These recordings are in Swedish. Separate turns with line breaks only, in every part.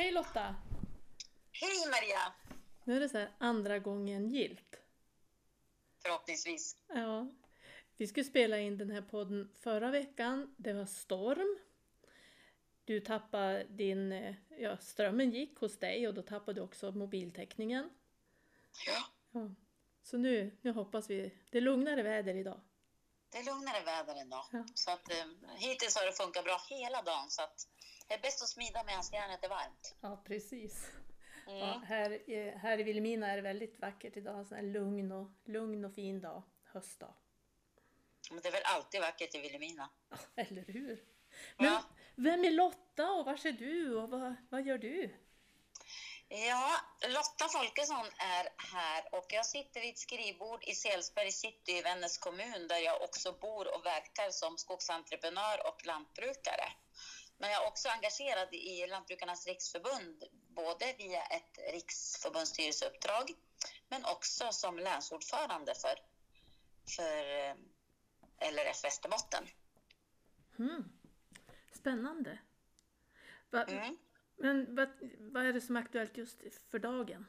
Hej Lotta!
Hej Maria!
Nu är det så här andra gången gilt.
Förhoppningsvis.
Ja. Vi skulle spela in den här podden förra veckan. Det var storm. Du tappade din... eh, Ja, strömmen gick hos dig och då tappade du också mobiltäckningen.
Ja,
Ja. Så nu, nu hoppas vi... Det är lugnare väder idag.
det är lugnare väder idag.
Ja.
Så att, eh, hittills har det funkat bra hela dagen. Så att det är bäst att smida medan järnet är varmt.
Ja, precis.
Mm.
Ja, här, i- här i Vilhelmina är det väldigt vackert idag. En här lugn och, lugn och fin dag. Höstdag.
Men det är väl alltid vackert i Vilhelmina.
Ja, Eller hur? Men
Ja.
vem är Lotta och var är du och vad, vad gör du?
Ja, Lotta Folkesson är här och jag sitter vid ett skrivbord i Selsberg city i Vännäs kommun där jag också bor och verkar som skogsentreprenör och lantbrukare. Men jag är också engagerad i Lantbrukarnas riksförbund, både via ett riksförbundsstyrelseuppdrag men också som länsordförande för, för eh, LRF Västerbotten.
Hmm. Spännande. Va,
Mm.
Men vad, vad är det som är aktuellt just för dagen?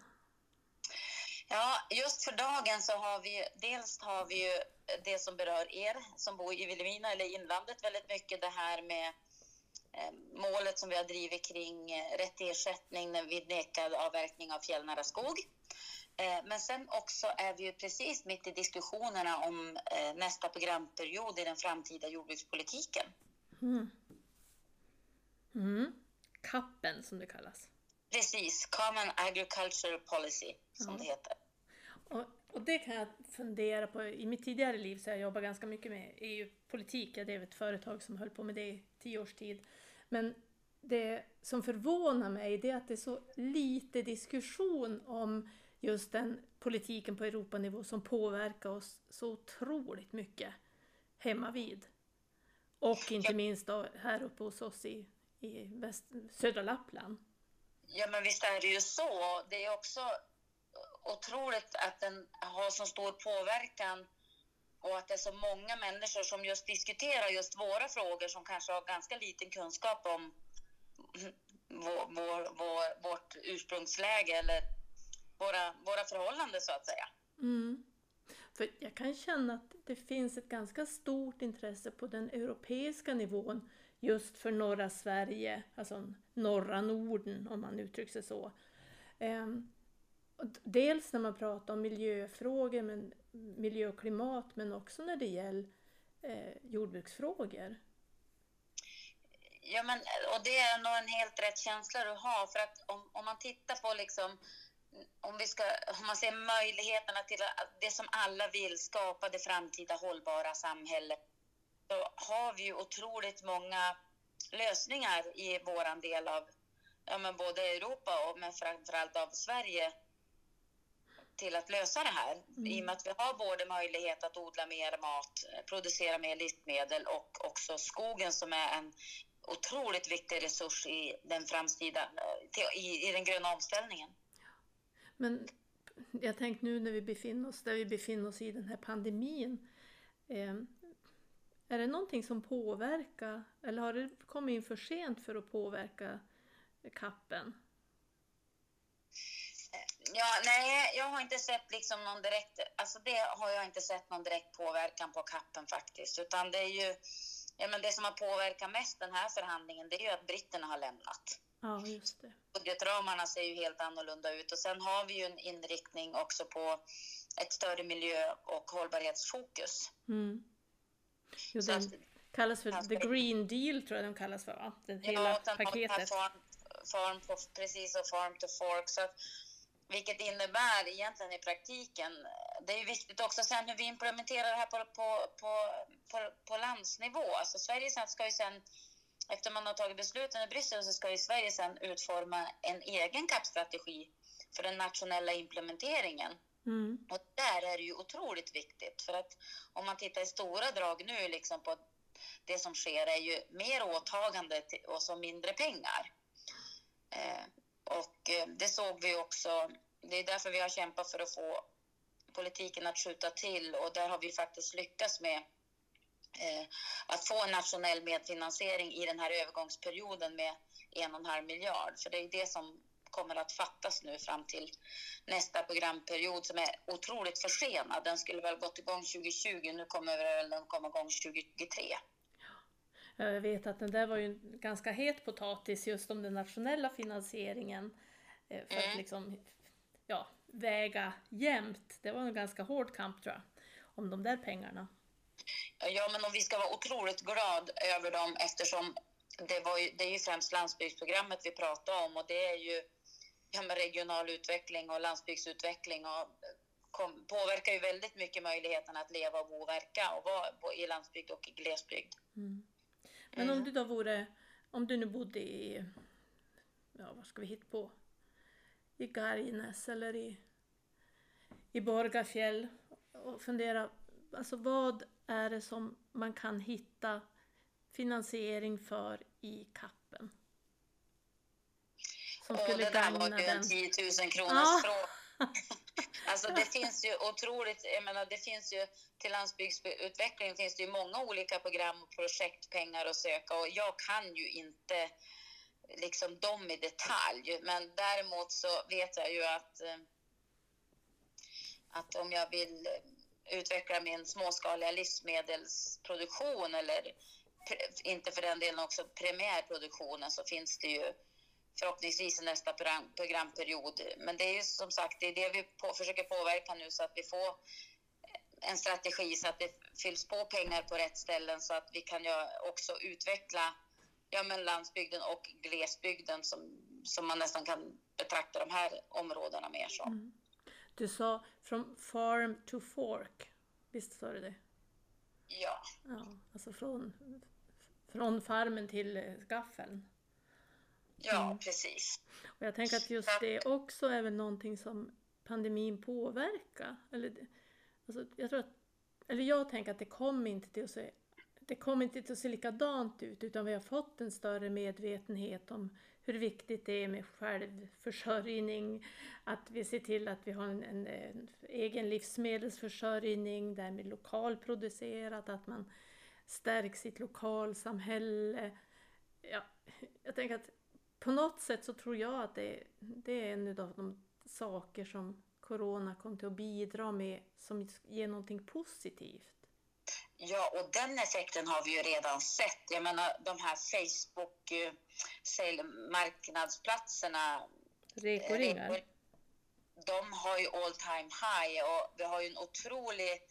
Ja, just för dagen så har vi dels har vi ju det som berör er som bor i Vilhelmina eller inlandet väldigt mycket det här med målet som vi har drivit kring eh, rätt ersättning när vi nekad avverkning av fjällnära skog. Eh, men sen också är vi ju precis mitt i diskussionerna om eh, nästa programperiod i den framtida jordbrukspolitiken.
Mm. Mm. Kappen som det kallas.
Precis, Common Agriculture Policy som det heter.
Och, och det kan jag fundera på. I mitt tidigare liv så har jag jobbat ganska mycket med EU-politik. Jag drev ett företag som höll på med det i tio års tid. Men det som förvånar mig det är att det är så lite diskussion om just den politiken på Europanivå som påverkar oss så otroligt mycket hemma vid. Och inte minst då här uppe hos oss i, i väst, södra Lappland.
Ja, men visst är det ju så. Det är också otroligt att den har så stor påverkan och att det är så många människor som just diskuterar just våra frågor som kanske har ganska liten kunskap om vår, vår, vår, vårt ursprungsläge eller våra, våra förhållanden så att säga.
Mm. För jag kan känna att det finns ett ganska stort intresse på den europeiska nivån just för norra Sverige, alltså norra Norden om man uttrycker sig så. Ehm, Dels när man pratar om miljöfrågor, men, miljö och klimat, men också när det gäller eh, jordbruksfrågor.
Ja, men, och det är nog en helt rätt känsla du har. För att om, om man tittar på liksom, om, vi ska, om man ser möjligheterna till det som alla vill, skapa det framtida hållbara samhället, så har vi ju otroligt många lösningar i våran del av ja, men både Europa och men framförallt av Sverige till att lösa det här. I och med att vi har både möjlighet att odla mer mat, eh, producera mer livsmedel och också skogen som är en otroligt viktig resurs i den framtida, eh, i, i den gröna omställningen.
Men jag tänkte nu när vi befinner oss där vi befinner oss i den här pandemin. Eh, är det någonting som påverkar, eller har det kommit in för sent för att påverka kappen?
Ja, nej, jag har inte sett liksom någon direkt, alltså det har jag inte sett någon direkt påverkan på kappen faktiskt, utan det är ju, ja men det som har påverkat mest den här förhandlingen, det är ju att britterna har lämnat.
Ja, just det.
budgetramarna ser ju helt annorlunda ut och sen har vi ju en inriktning också på ett större miljö och hållbarhetsfokus.
Mm. Jo, den
att-
kallas för The Green Deal tror jag den kallas för va? Den hela
Ja,
paketet.
farm, farm precis och farm to fork. Så att, vilket innebär egentligen i praktiken, det är viktigt också sen hur vi implementerar det här på, på, på, på, på landsnivå. Alltså Sverige sen ska ju sen, efter man har tagit besluten i Bryssel så ska ju Sverige sen utforma en egen CAP-strategi för den nationella implementeringen.
Mm.
Och där är det ju otroligt viktigt för att om man tittar i stora drag nu liksom på det som sker är ju mer åtagande och så mindre pengar. Eh, och eh, det såg vi också. Det är därför vi har kämpat för att få politiken att skjuta till och där har vi faktiskt lyckats med eh, att få en nationell medfinansiering i den här övergångsperioden med en och en halv miljard. För det är det som kommer att fattas nu fram till nästa programperiod som är otroligt försenad. Den skulle väl gått igång 2020, nu kommer den komma igång 2023.
Jag vet att den där var ju en ganska het potatis just om den nationella finansieringen eh, för mm. att liksom ja, väga jämnt. Det var en ganska hård kamp tror jag, om de där pengarna.
Ja, men om vi ska vara otroligt glad över dem eftersom det, var ju, det är ju främst landsbygdsprogrammet vi pratar om och det är ju ja, med regional utveckling och landsbygdsutveckling och kom, påverkar ju väldigt mycket möjligheten att leva och bo och verka och vara i landsbygd och i glesbygd. Mm.
Men om mm. du då vore, om du nu bodde i, ja vad ska vi hitta på, i Gargnäs eller i, i Borgafjäll och fundera, alltså vad är det som man kan hitta finansiering för i kappen?
Som skulle och det där var ju en 10 000 kronors ah. fråga. Alltså det finns ju otroligt, jag menar det finns ju till landsbygdsutveckling finns det ju många olika program och projektpengar att söka och jag kan ju inte liksom dem i detalj. Men däremot så vet jag ju att, eh, att om jag vill utveckla min småskaliga livsmedelsproduktion eller inte för den delen också primärproduktionen så finns det ju förhoppningsvis i nästa program, programperiod. Men det är ju som sagt det, är det vi på, försöker påverka nu så att vi får en strategi så att det fylls på pengar på rätt ställen så att vi kan ju också utveckla ja, men landsbygden och glesbygden som, som man nästan kan betrakta de här områdena mer som. Mm.
Du sa from farm to fork, visst sa du det?
Ja.
ja alltså från, från farmen till gaffeln.
Ja, mm. precis.
Och jag tänker att just det också är väl någonting som pandemin påverkar. Eller, alltså, jag tror att, eller jag tänker att det kommer inte till att se det kommer inte att se likadant ut utan vi har fått en större medvetenhet om hur viktigt det är med självförsörjning, att vi ser till att vi har en, en, en egen livsmedelsförsörjning, därmed lokalproducerat, att man stärker sitt lokalsamhälle. Ja, jag tänker att på något sätt så tror jag att det, det är en av de saker som Corona kom till att bidra med som ger någonting positivt.
Ja, och den effekten har vi ju redan sett. Jag menar de här Facebook eh, marknadsplatserna.
Rekoringar. Eh,
de har ju all time high och vi har ju en otrolig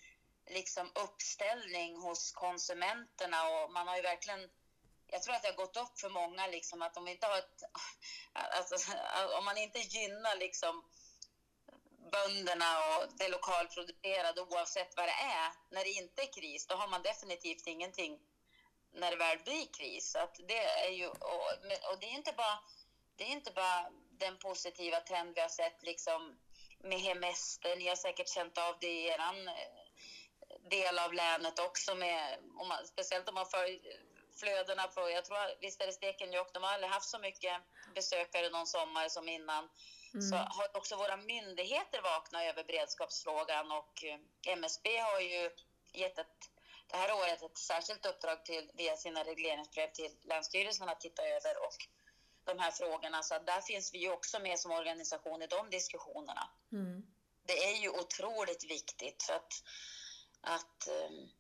liksom, uppställning hos konsumenterna och man har ju verkligen jag tror att det har gått upp för många liksom att om inte har ett, alltså, om man inte gynnar liksom bönderna och det lokalproducerade oavsett vad det är. När det inte är kris, då har man definitivt ingenting när det väl blir kris. Så att det är ju, och, och det är inte bara det är inte bara den positiva trend vi har sett liksom med hemester. Ni har säkert känt av det i er eh, del av länet också, med, om man, speciellt om man följer flödena på, jag tror, visst är det Stekenjokk, de har aldrig haft så mycket besökare någon sommar som innan. Mm. Så har också våra myndigheter vaknat över beredskapsfrågan och eh, MSB har ju gett ett, det här året ett särskilt uppdrag till, via sina regleringsbrev till Länsstyrelsen att titta över och de här frågorna. Så där finns vi ju också med som organisation i de diskussionerna. Mm. Det är ju otroligt viktigt för att, att um,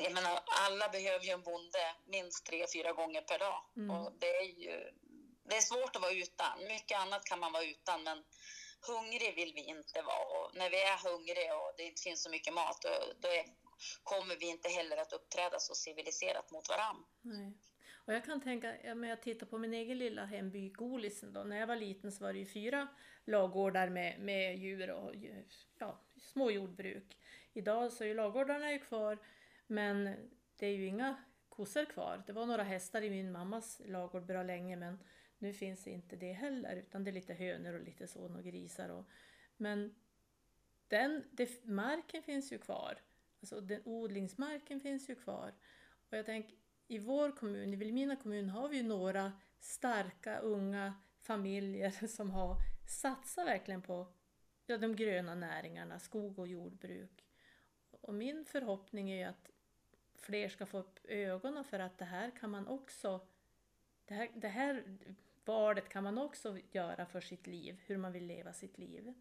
jag menar, alla behöver ju en bonde minst tre, fyra gånger per dag. Mm. Och det är ju det är svårt att vara utan. Mycket annat kan man vara utan, men hungrig vill vi inte vara. Och när vi är hungriga och det inte finns så mycket mat, då, då är, kommer vi inte heller att uppträda så civiliserat mot varandra.
Nej. Och jag kan tänka, om jag tittar på min egen lilla hemby Golisen då. När jag var liten så var det ju fyra lagårdar med, med djur och ja, små jordbruk. Idag så är ju lagårdarna ju kvar, men det är ju inga kossor kvar. Det var några hästar i min mammas lagård bra länge, men nu finns inte det heller, utan det är lite hönor och lite sån och grisar. Och, men den, det, marken finns ju kvar. Alltså den, odlingsmarken finns ju kvar. Och jag tänker, i vår kommun, i Vilhelmina kommun, har vi ju några starka unga familjer som har satsat verkligen på ja, de gröna näringarna, skog och jordbruk. och min förhoppning är ju att fler ska få upp ögonen för att det här kan man också, det här, det här valet kan man också göra för sitt liv, hur man vill leva sitt liv.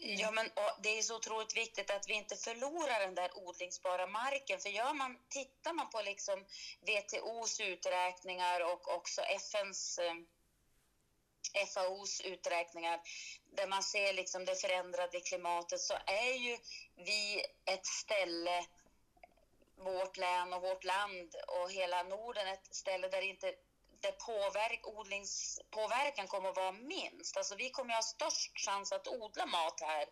Ja, men det är så otroligt viktigt att vi inte förlorar den där odlingsbara marken. För gör man, tittar man på liksom WTOs uträkningar och också FNs eh, FAOs uträkningar där man ser liksom det förändrade klimatet så är ju vi ett ställe, vårt län och vårt land och hela Norden ett ställe där inte där påverk, odlingspåverkan kommer att vara minst. Alltså vi kommer att ha störst chans att odla mat här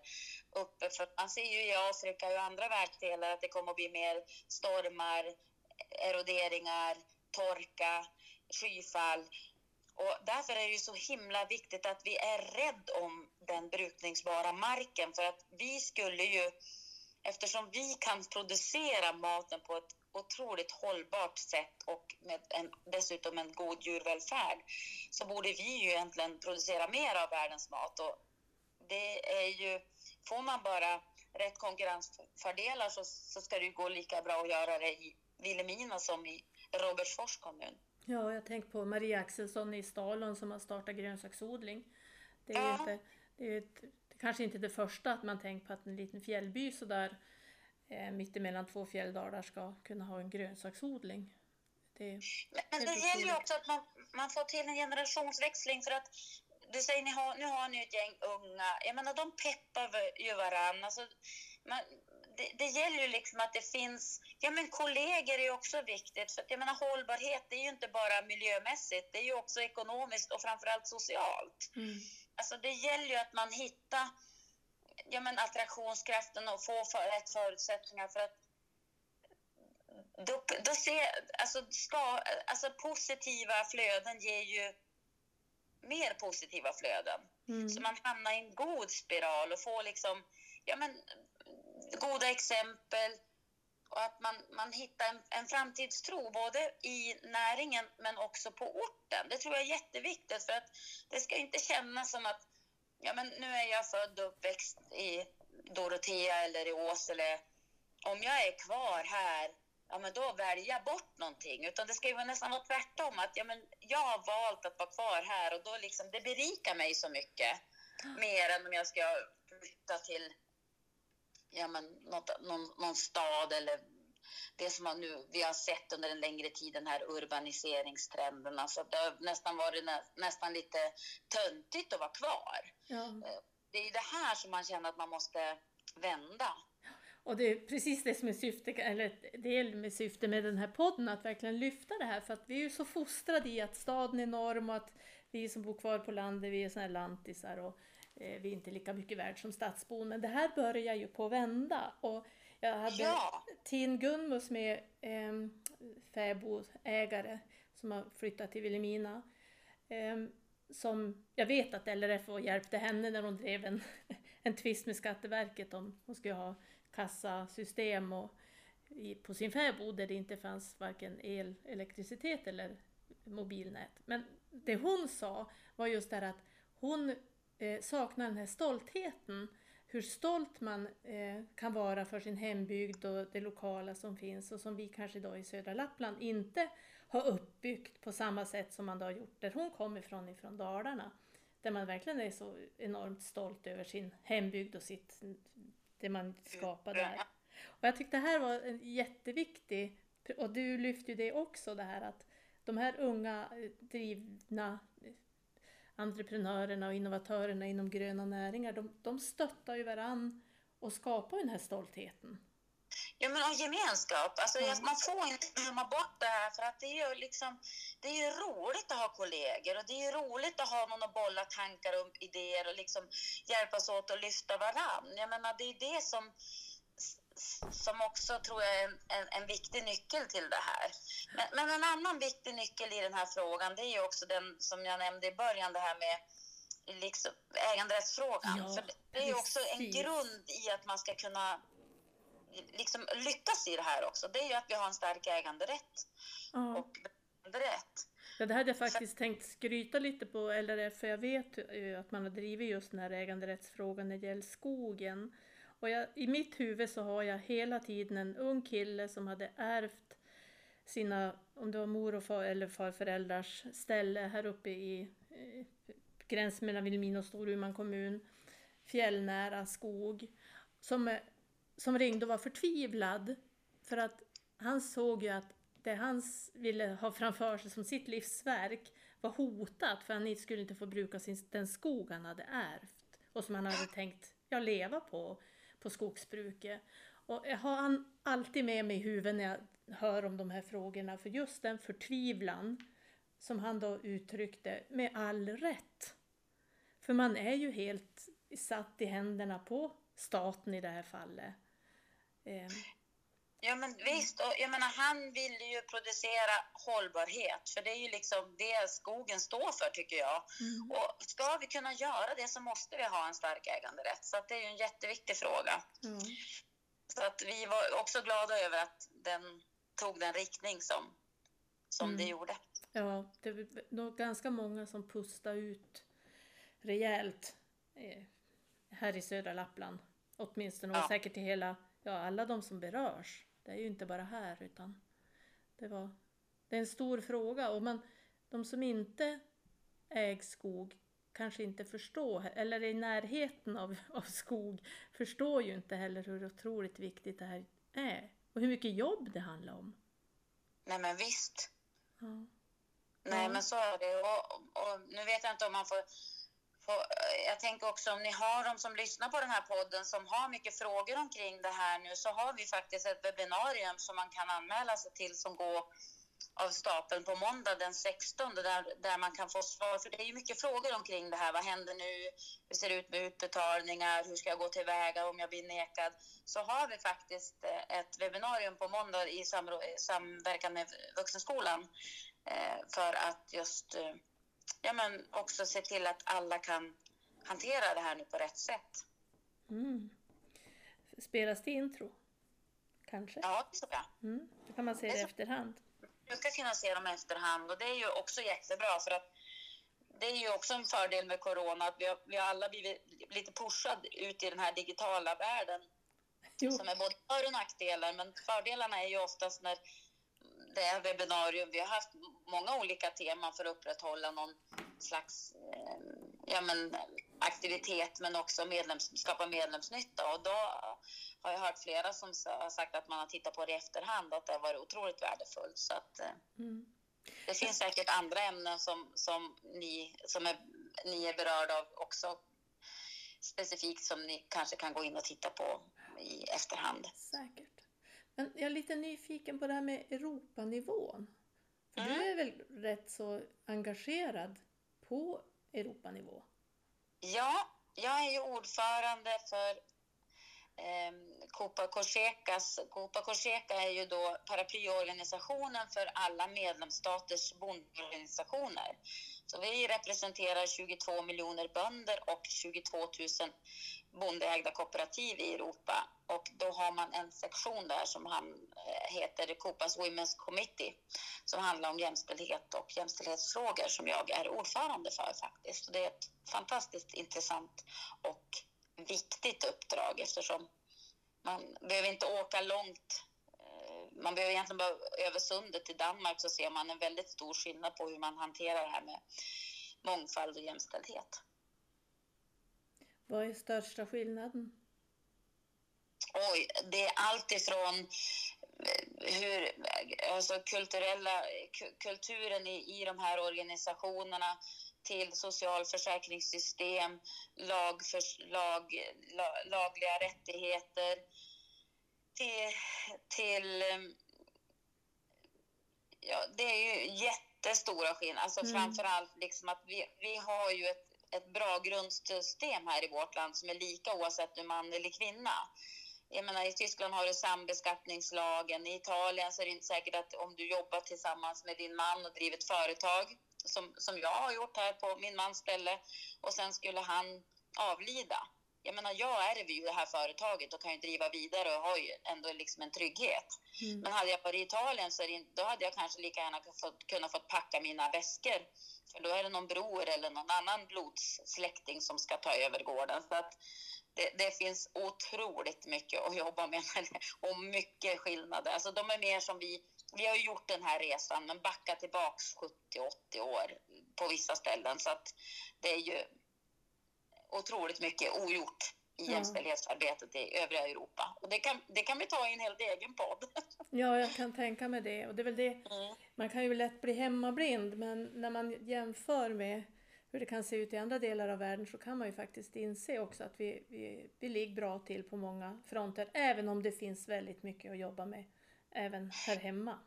uppe. För man ser ju i Afrika och andra världsdelar att det kommer att bli mer stormar, eroderingar, torka, skyfall. Och därför är det ju så himla viktigt att vi är rädd om den brukningsbara marken. För att vi skulle ju, eftersom vi kan producera maten på ett otroligt hållbart sätt och med en, dessutom en god djurvälfärd så borde vi ju egentligen producera mer av världens mat. Och det är ju, får man bara rätt konkurrensfördelar så, så ska det ju gå lika bra att göra det i Vilhelmina som i Robertsfors kommun.
Ja, jag tänker på Maria Axelsson i Stalon som har startat grönsaksodling. Det är, ja. inte, det är kanske inte det första att man tänker på att en liten fjällby sådär eh, mittemellan två fjälldalar ska kunna ha en grönsaksodling.
Det men det gäller ju också att man, man får till en generationsväxling för att du säger ni har, nu har ni ett gäng unga, jag menar de peppar ju varann. Alltså, man, det, det, gäller ju liksom att det finns, ja men kollegor är ju också viktigt. För jag menar hållbarhet, det är ju inte bara miljömässigt, det är ju också ekonomiskt och framförallt socialt. Mm. Alltså det gäller ju att man hittar ja, men attraktionskraften och få för, rätt förutsättningar för att då, då ser, alltså, ska, alltså positiva flöden ger ju mer positiva flöden. Mm. Så man hamnar i en god spiral och får liksom, ja men goda exempel och att man, man hittar en, en framtidstro både i näringen men också på orten. Det tror jag är jätteviktigt för att det ska inte kännas som att ja, men nu är jag född och uppväxt i Dorotea eller i Åsele. Om jag är kvar här, ja men då väljer jag bort någonting. Utan det ska ju nästan vara tvärtom. Att ja, men jag har valt att vara kvar här och då liksom, det berikar mig så mycket. Mer än om jag ska flytta till ja, men något, någon, någon stad eller det som man nu, vi har sett under en längre tid, den här urbaniseringstrenden. Alltså det har nästan varit nä, nästan lite töntigt att vara kvar. Ja. Eh, det är det här som man känner att man måste vända.
Och det är precis det som är syfte, eller del med syfte med den här podden, att verkligen lyfta det här. För att vi är ju så fostrade i att staden är enorm och att vi som bor kvar på landet, vi är såna här lantisar och vi är inte lika mycket värd som stadsbon. Men det här börjar ju på vända. Och jag hade ja. Tin Gunmus med eh, fäbodägare som har flyttat till Vilhelmina. Eh, som jag vet att LRF hjälpte henne när hon drev en, en tvist med Skatteverket om hon skulle ha kassasystem och, i, på sin fäbod där det inte fanns varken el, elektricitet eller mobilnät. Men det hon sa var just det att hon eh, saknar den här stoltheten hur stolt man eh, kan vara för sin hembygd och det lokala som finns och som vi kanske idag i södra Lappland inte har uppbyggt på samma sätt som man då har gjort där hon kommer ifrån, ifrån Dalarna. Där man verkligen är så enormt stolt över sin hembygd och sitt, det man skapar där. Och jag tyckte det här var en jätteviktig, och du lyfte ju det också, det här att de här unga eh, drivna entreprenörerna och innovatörerna inom gröna näringar, de, de stöttar ju varann och skapar den här stoltheten.
Ja, men och gemenskap. Alltså, mm. Man får inte glömma bort det här för att det är ju liksom, det är ju roligt att ha kollegor och det är ju roligt att ha någon att bolla tankar och idéer och liksom hjälpas åt att lyfta varann. Jag menar, det är det som som också tror jag är en, en, en, viktig nyckel till det här. Men, men, en annan viktig nyckel i den här frågan det är ju också den som jag nämnde i början, det här med liksom äganderättsfrågan. Ja, För det är ju också en grund i att man ska kunna liksom lyckas i det här också. Det är ju att vi har en stark äganderätt. Ja. Och äganderätt.
Ja, det hade jag faktiskt för... tänkt skryta lite på LRF, för jag vet ju att man har drivit just den här äganderättsfrågan när det gäller skogen. Och jag, i mitt huvud så har jag hela tiden en ung kille som hade ärvt sina, om det var mor och far eller farföräldrars ställe här uppe i eh, gränsen mellan Vilhelmina och Storuman kommun, fjällnära skog, som, eh, som ringde och var förtvivlad. För att han såg ju att det han ville ha framför sig som sitt livsverk var hotat. För han skulle inte få bruka sin, den skog han hade ärvt. Och som han hade tänkt ja, leva på, på skogsbruket. Och jag har han alltid med mig i huvudet när jag hör om de här frågorna för just den förtvivlan som han då uttryckte med all rätt. För man är ju helt satt i händerna på staten i det här fallet.
Ehm, Ja men visst, och jag menar han ville ju producera hållbarhet för det är ju liksom det skogen står för tycker jag. Mm. Och ska vi kunna göra det så måste vi ha en stark äganderätt så det är ju en jätteviktig fråga. Mm. Så att vi var också glada över att den tog den riktning som, som mm. det gjorde.
Ja, det var nog ganska många som pustade ut rejält eh, här i södra Lappland. Åtminstone, och säkert i hela, ja alla de som berörs. Det är ju inte bara här utan det var, det är en stor fråga och man, de som inte äger skog kanske inte förstår, eller är i närheten av, av skog, förstår ju inte heller hur otroligt viktigt det här är. Och hur mycket jobb det handlar om.
Nej men visst. Ja. Nej men så är det. Och, och, nu vet jag inte om man får... Eh, jag tänker också om ni har de som lyssnar på den här podden som har mycket frågor omkring det här nu så har vi faktiskt ett webbinarium som man kan anmäla sig till som går av stapeln på måndag den 16 där, där man kan få svar. För det är ju mycket frågor omkring det här. Vad händer nu? Hur ser det ut med utbetalningar? Hur ska jag gå tillväga om jag blir nekad? Så har vi faktiskt eh, ett webbinarium på måndag i samverkan med Vuxenskolan eh, för att just ja, men också se till att alla kan hantera det här nu på rätt sätt.
Mm. Spelas det intro? Kanske?
Ja, det tror jag.
Mm. Då kan man se det, i efterhand
brukar kunna se dem i efterhand och det är ju också jättebra för att det är ju också en fördel med corona att vi har, vi har alla blivit lite pushade ut i den här digitala världen jo. som är både för och nackdelar. Men fördelarna är ju oftast när det är webbinarium. Vi har haft många olika teman för att upprätthålla någon slags eh, ja, men, aktivitet men också medlems, skapa medlemsnytta. Och då har jag hört flera som har sagt att man har tittat på det i efterhand att det har varit otroligt värdefullt. Så att, eh, mm. Det finns säkert andra ämnen som, som, ni, som är, ni är berörda av också specifikt som ni kanske kan gå in och titta på i efterhand.
Säkert. Men jag är lite nyfiken på det här med Europanivån. För mm. du är väl rätt så engagerad på Europanivå?
Ja, jag är ju ordförande för eh, Copa Corsecas. Copa Corseca är ju då paraplyorganisationen för alla medlemsstaters bondorganisationer. Så vi representerar 22 miljoner bönder och 22 000 bondeägda kooperativ i Europa. Och då har man en sektion där som han, eh, heter Copas Women's Committee som handlar om jämställdhet och jämställdhetsfrågor som jag är ordförande för faktiskt. Och det är ett fantastiskt intressant och viktigt uppdrag eftersom man behöver inte åka långt. Eh, man behöver egentligen bara över sundet till Danmark så ser man en väldigt stor skillnad på hur man hanterar det här med mångfald och jämställdhet.
Vad är största skillnaden?
Oj, det är allt ifrån eh, hur, alltså kulturella, kulturen i, i de här organisationerna till socialförsäkringssystem, lag för, lag, lag, lagliga rättigheter, till, till ja, det är ju jättestora skillnader. Alltså mm. framför allt liksom att vi, vi har ju ett, ett bra grundsystem här i vårt land som är lika oavsett om man eller kvinna. Jag menar, I Tyskland har du sambeskattningslagen. I Italien så är det inte säkert att om du jobbar tillsammans med din man och driver ett företag som, som jag har gjort här på min mans ställe och sen skulle han avlida jag menar, jag ärver ju det här företaget och kan ju driva vidare och har ju ändå liksom en trygghet. Mm. Men hade jag varit i Italien så det, då hade jag kanske lika gärna fått, kunnat fått packa mina väskor. För då är det någon bror eller någon annan blodssläkting som ska ta över gården. Så att det, det finns otroligt mycket att jobba med och mycket skillnader. Alltså de är mer som vi, vi har gjort den här resan men backat tillbaks 70-80 år på vissa ställen. Så att det är ju otroligt mycket ogjort i ja. jämställdhetsarbetet i övriga Europa. Och det kan, det kan vi ta i en helt egen podd.
Ja, jag kan tänka mig det. Och det är väl det, mm. Man kan ju lätt bli hemmablind, men när man jämför med hur det kan se ut i andra delar av världen så kan man ju faktiskt inse också att vi, vi, vi ligger bra till på många fronter, även om det finns väldigt mycket att jobba med även här hemma.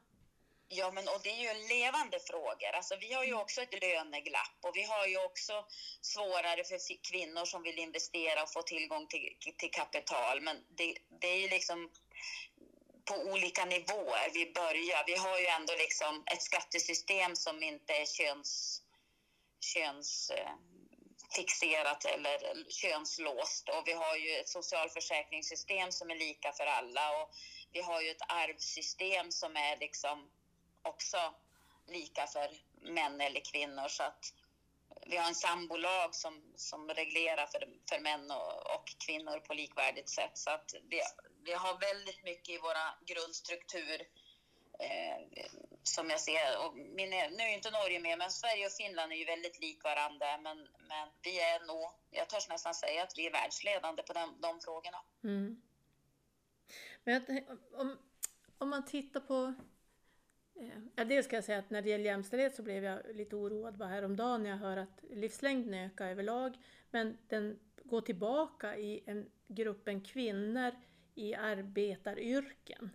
Ja, men och det är ju levande frågor. Alltså, vi har ju också ett löneglapp och vi har ju också svårare för kvinnor som vill investera och få tillgång till, till kapital. Men det, det är ju liksom på olika nivåer vi börjar. Vi har ju ändå liksom ett skattesystem som inte är köns, könsfixerat eh, eller könslåst och vi har ju ett socialförsäkringssystem som är lika för alla och vi har ju ett arvssystem som är liksom också lika för män eller kvinnor. Så att vi har en sambolag som, som reglerar för, för män och, och kvinnor på likvärdigt sätt. Så att vi, vi har väldigt mycket i våra grundstruktur eh, som jag ser. Och min, nu är inte Norge med, men Sverige och Finland är ju väldigt lik varandra. Men, men vi är nog, jag törs nästan säga att vi är världsledande på de, de frågorna. Mm.
Men om, om man tittar på Eh, ja, dels ska jag säga att när det gäller jämställdhet så blev jag lite oroad bara häromdagen när jag hör att livslängden ökar överlag men den går tillbaka i en, gruppen kvinnor i arbetaryrken.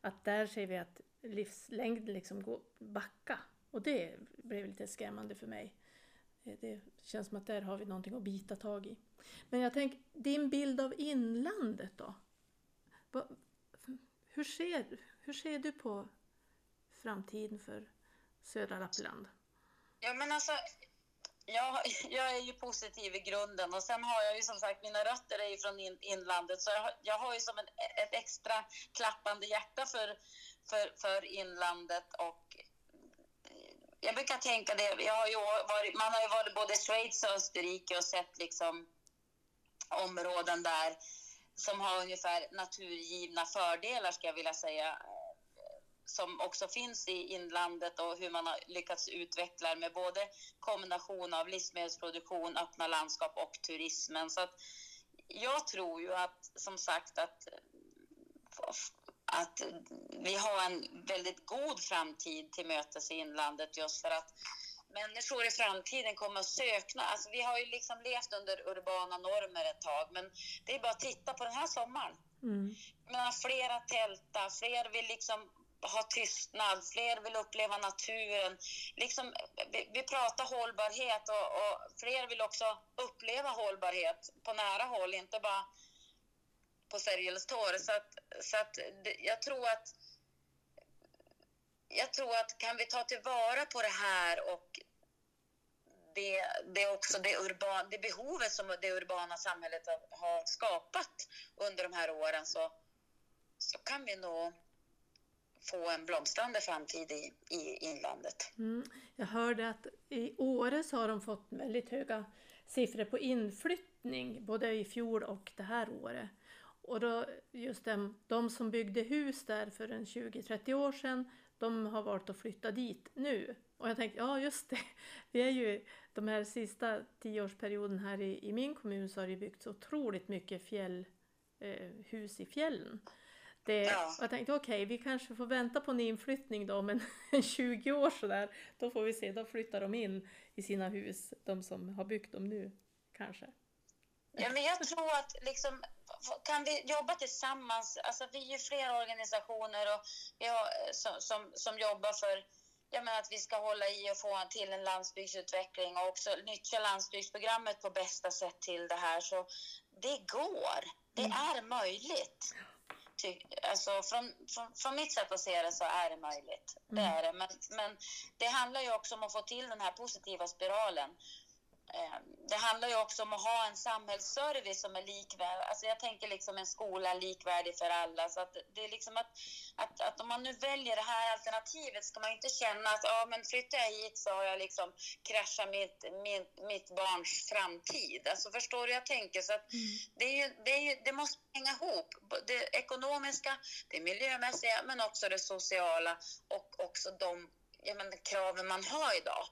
Att där ser vi att livslängden liksom går backa och det blev lite skrämmande för mig. Eh, det känns som att där har vi någonting att bita tag i. Men jag tänker, din bild av inlandet då? Hur ser, hur ser du på framtiden för södra Lappland?
Ja, men alltså, jag, jag är ju positiv i grunden och sen har jag ju som sagt, mina rötter är ju från in, inlandet så jag har, jag har ju som en, ett extra klappande hjärta för, för, för inlandet och jag brukar tänka det, jag har ju varit, man har ju varit både i Schweiz och Österrike och sett liksom områden där som har ungefär naturgivna fördelar, ska jag vilja säga som också finns i inlandet och hur man har lyckats utveckla med både kombination av livsmedelsproduktion, öppna landskap och turismen. Så att jag tror ju att, som sagt, att, att vi har en väldigt god framtid till mötes i inlandet just för att människor i framtiden kommer att söka. Alltså vi har ju liksom levt under urbana normer ett tag, men det är bara att titta på den här sommaren. Mm. Men flera tälta, fler vill liksom ha tystnad, fler vill uppleva naturen. Liksom, vi, vi pratar hållbarhet och, och, fler vill också uppleva hållbarhet på nära håll, inte bara på Sergels torg. Så, att, så att jag tror att jag tror att kan vi ta tillvara på det här och det, det också det, urban, det behovet som det urbana samhället har skapat under de här åren så, så kan vi nog få en blomstrande framtid i, i inlandet.
Mm. Jag hörde att i Åre så har de fått väldigt höga siffror på inflyttning, både i fjol och det här året. Och då just de, de som byggde hus där för en 20-30 år sedan, de har valt att flytta dit nu. Och jag tänkte, ja just det, vi är ju de här sista tioårsperioden här i, i min kommun så har det byggts otroligt mycket fjällhus eh, i fjällen. Det, ja. Jag tänkte okej, okay, vi kanske får vänta på en inflyttning då, men 20 år sådär, då får vi se, då flyttar de in i sina hus, de som har byggt dem nu, kanske.
Ja, men jag tror att liksom, kan vi jobba tillsammans, alltså vi är ju flera organisationer och vi har, som, som, som jobbar för jag menar att vi ska hålla i och få till en landsbygdsutveckling och också nyttja landsbygdsprogrammet på bästa sätt till det här. Så det går, det mm. är möjligt ty, alltså från, från, från, mitt sätt att se det så är det möjligt. Mm. Det är det. Men, men det handlar ju också om att få till den här positiva spiralen. Eh, det handlar ju också om att ha en samhällsservice som är likvärdig. Alltså jag tänker liksom en skola likvärdig för alla. Så att det är liksom att, att, att om man nu väljer det här alternativet ska man inte känna att ja, men flyttar jag hit så har jag liksom kraschat mitt, mitt, mitt barns framtid. Alltså förstår du jag tänker? Så att mm. det, är ju, det, är ju, det måste hänga ihop. Det ekonomiska, det miljömässiga men också det sociala och också de ja, men, kraven man har idag.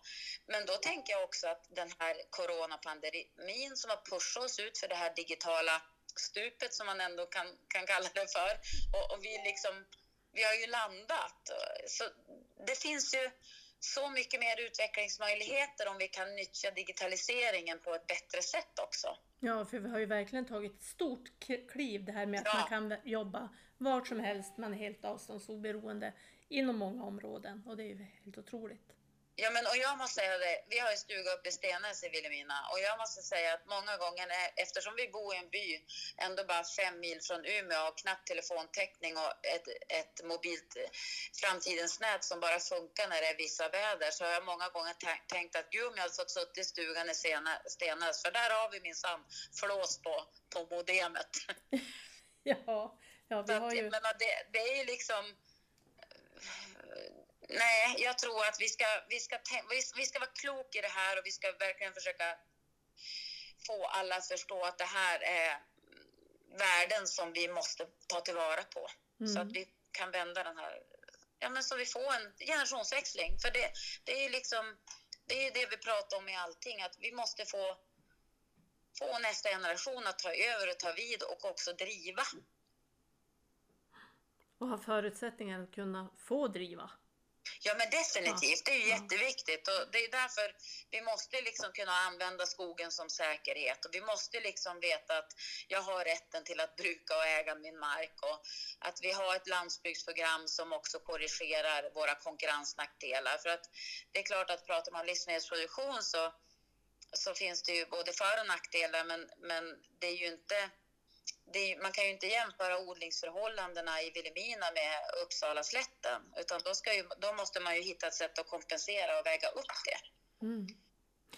Men då tänker jag också att den här coronapandemin som har pushat oss ut för det här digitala stupet som man ändå kan, kan kalla det för. Och, och vi, liksom, vi har ju landat. Så det finns ju så mycket mer utvecklingsmöjligheter om vi kan nyttja digitaliseringen på ett bättre sätt också.
Ja, för vi har ju verkligen tagit ett stort kliv det här med att ja. man kan jobba vart som helst, man är helt avståndsoberoende inom många områden och det är ju helt otroligt.
Ja, men och jag måste säga det, vi har ju stuga uppe i Stenäs i Vilhelmina och jag måste säga att många gånger eftersom vi bor i en by ändå bara fem mil från Umeå och knappt telefontäckning och ett, ett mobilt framtidens nät som bara funkar när det är vissa väder så har jag många gånger tänkt att gud om jag hade fått suttit i stugan i Stenäs för där har vi minsann flås på, på modemet.
ja, ja vi har ju...
Men det, det är ju liksom nej, jag tror att vi ska, vi, ska, vi ska vara kloka i det här och vi ska verkligen försöka få alla att förstå att det här är värden som vi måste ta tillvara på. Mm. Så att vi kan vända den här, ja men så vi får en generationsväxling. För det, det är liksom, det är det vi pratar om i allting, att vi måste få, få nästa generation att ta över och ta vid och också driva.
Och ha förutsättningar att kunna få driva.
Ja, men definitivt. Det är ju jätteviktigt och det är därför vi måste liksom kunna använda skogen som säkerhet och vi måste liksom veta att jag har rätten till att bruka och äga min mark och att vi har ett landsbygdsprogram som också korrigerar våra konkurrensnackdelar. För att det är klart att pratar man livsmedelsproduktion så, så finns det ju både för och nackdelar, men, men det är ju inte är, man kan ju inte jämföra odlingsförhållandena i Vilhelmina med Uppsala slätten utan då, ska ju, då måste man ju hitta ett sätt att kompensera och väga upp det. Mm.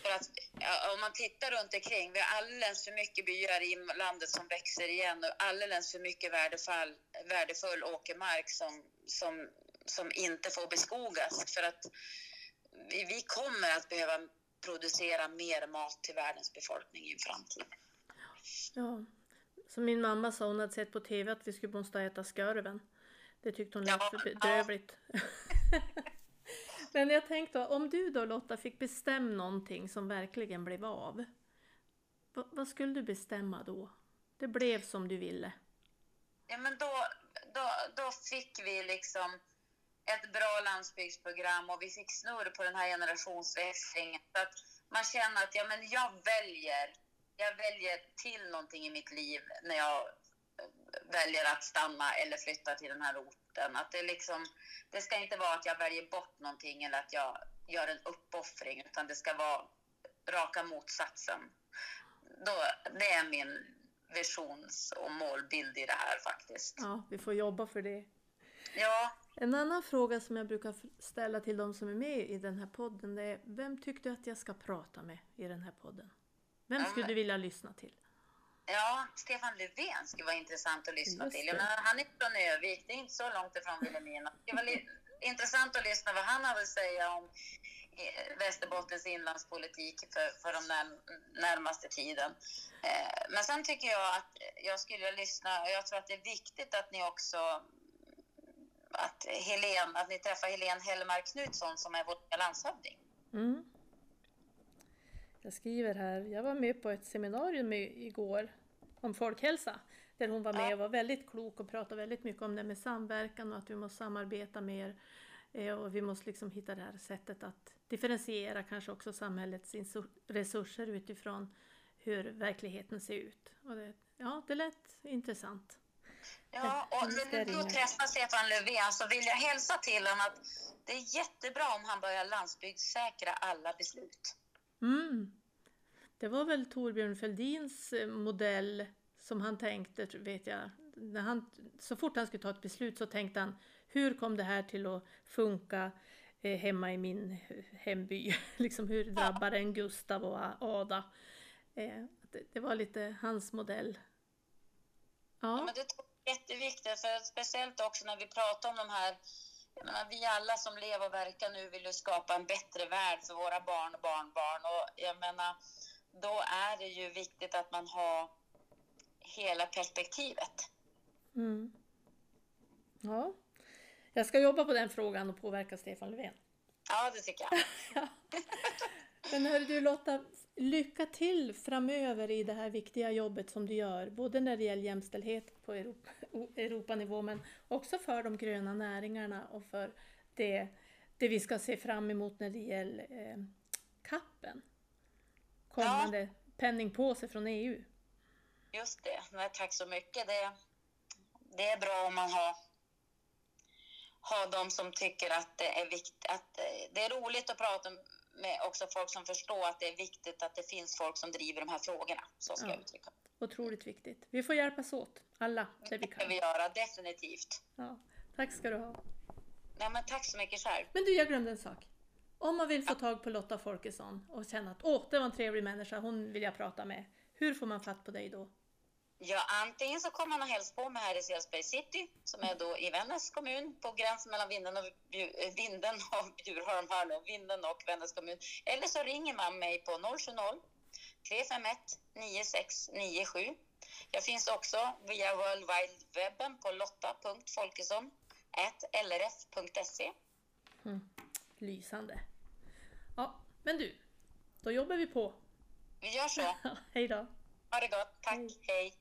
För att ja, om man tittar runt omkring, vi har alldeles för mycket byar i landet som växer igen och alldeles för mycket värdefull, värdefull åkermark som, som, som inte får beskogas för att vi, vi kommer att behöva producera mer mat till världens befolkning i en framtid.
Ja. Så min mamma sa hon hade sett på TV att vi skulle måste äta skarven. Det tyckte hon lät ja, för bedrövligt. Ja. Men jag tänkte, om du då Lotta fick bestämma någonting som verkligen blev av. Vad, vad skulle du bestämma då? Det blev som du ville.
Ja men då, då, då fick vi liksom ett bra landsbygdsprogram och vi fick snurr på den här generationsväxlingen. Så att man känner att ja, men jag väljer jag väljer till någonting i mitt liv när jag eh, väljer att stanna eller flytta till den här orten. Att det, liksom, det ska inte vara att jag väljer bort någonting eller att jag gör en uppoffring, utan det ska vara raka motsatsen. Då, det är min visions och målbild i det här faktiskt.
Ja, vi får jobba för det.
Ja.
En annan fråga som jag brukar ställa till de som är med i den här podden det är Vem tyckte du att jag ska prata med i den här podden? Vem skulle du vilja lyssna till?
Ja, Stefan Löfven skulle vara intressant att lyssna till. Menar, han är från Övik, det är inte så långt ifrån Vilhelmina. Det vara intressant att lyssna vad han har att säga om eh, Västerbottens inlandspolitik för, för de närmaste tiden. Eh, men sen tycker jag att jag skulle lyssna, och jag tror att det är viktigt att ni också att, Helen, att ni träffar Helene Hellmark Knutsson som är vår landshövding. Mm.
Jag skriver här, jag var med på ett seminarium igår om folkhälsa där hon var med och var väldigt klok och pratade väldigt mycket om det med samverkan och att vi måste samarbeta mer eh, och vi måste liksom hitta det här sättet att differentiera kanske också samhällets resurser utifrån hur verkligheten ser ut. Och det, ja, det lät intressant.
Ja, och när du träffar Stefan Löfven så vill jag hälsa till honom att det är jättebra om han börjar landsbygdssäkra alla beslut.
Mm. Det var väl Torbjörn Fälldins eh, modell som han tänkte, vet jag. När han, så fort han skulle ta ett beslut så tänkte han, hur kom det här till att funka? eh, hemma i min eh, hemby. liksom hur drabbar den Gustav och Ada? Eh, det, det, var lite hans modell.
Ja. ja men det är jätteviktigt, för speciellt också när vi pratar om de här menar, vi alla som lever och verkar nu vill ju skapa en bättre värld för våra barn och barnbarn. Och jag menar, då är det ju viktigt att man har hela perspektivet.
Mm. Ja, jag ska jobba på den frågan och påverka Stefan Löfven.
Ja, det tycker jag.
Men hör du Lotta, lycka till framöver i det här viktiga jobbet som du gör, både när det gäller jämställdhet på Europa, Europanivå men också för de gröna näringarna och för det, det vi ska se fram emot när det gäller eh, kappen. Kommande ja. penningpåse från EU.
Just det, Nej, tack så mycket. Det, det är bra om man har ha de som tycker att det är viktigt, att eh, det är roligt att prata med också folk som förstår att det är viktigt att det finns folk som driver de här frågorna. Så ska ja. jag uttrycka
Otroligt viktigt. Vi får hjälpas åt, alla,
det vi kan. Det ska vi göra, definitivt.
Ja. Tack ska du ha.
Nej, men tack så mycket själv.
Men du, jag glömde en sak. Om man vill få tag på Lotta Folkesson och känna att åh, det var en trevlig människa, hon vill jag prata med. Hur får man fatt på dig då?
Ja, antingen så kommer man och hälsa på mig här i Selsberg city, som är då i Vännäs kommun, på gränsen mellan Vinden och, eh, Vinden och Bjurholm, här nu, Vinden och Vännäs kommun. Eller så ringer man mig på 070 351 9697. Jag finns också via World Wide Webben på lotta.folkesson.lrf.se.
Mm. Lysande. Ja, men du, då jobbar vi på.
Vi gör så.
Hej då.
Ha det gott. Tack. Hej. Hej.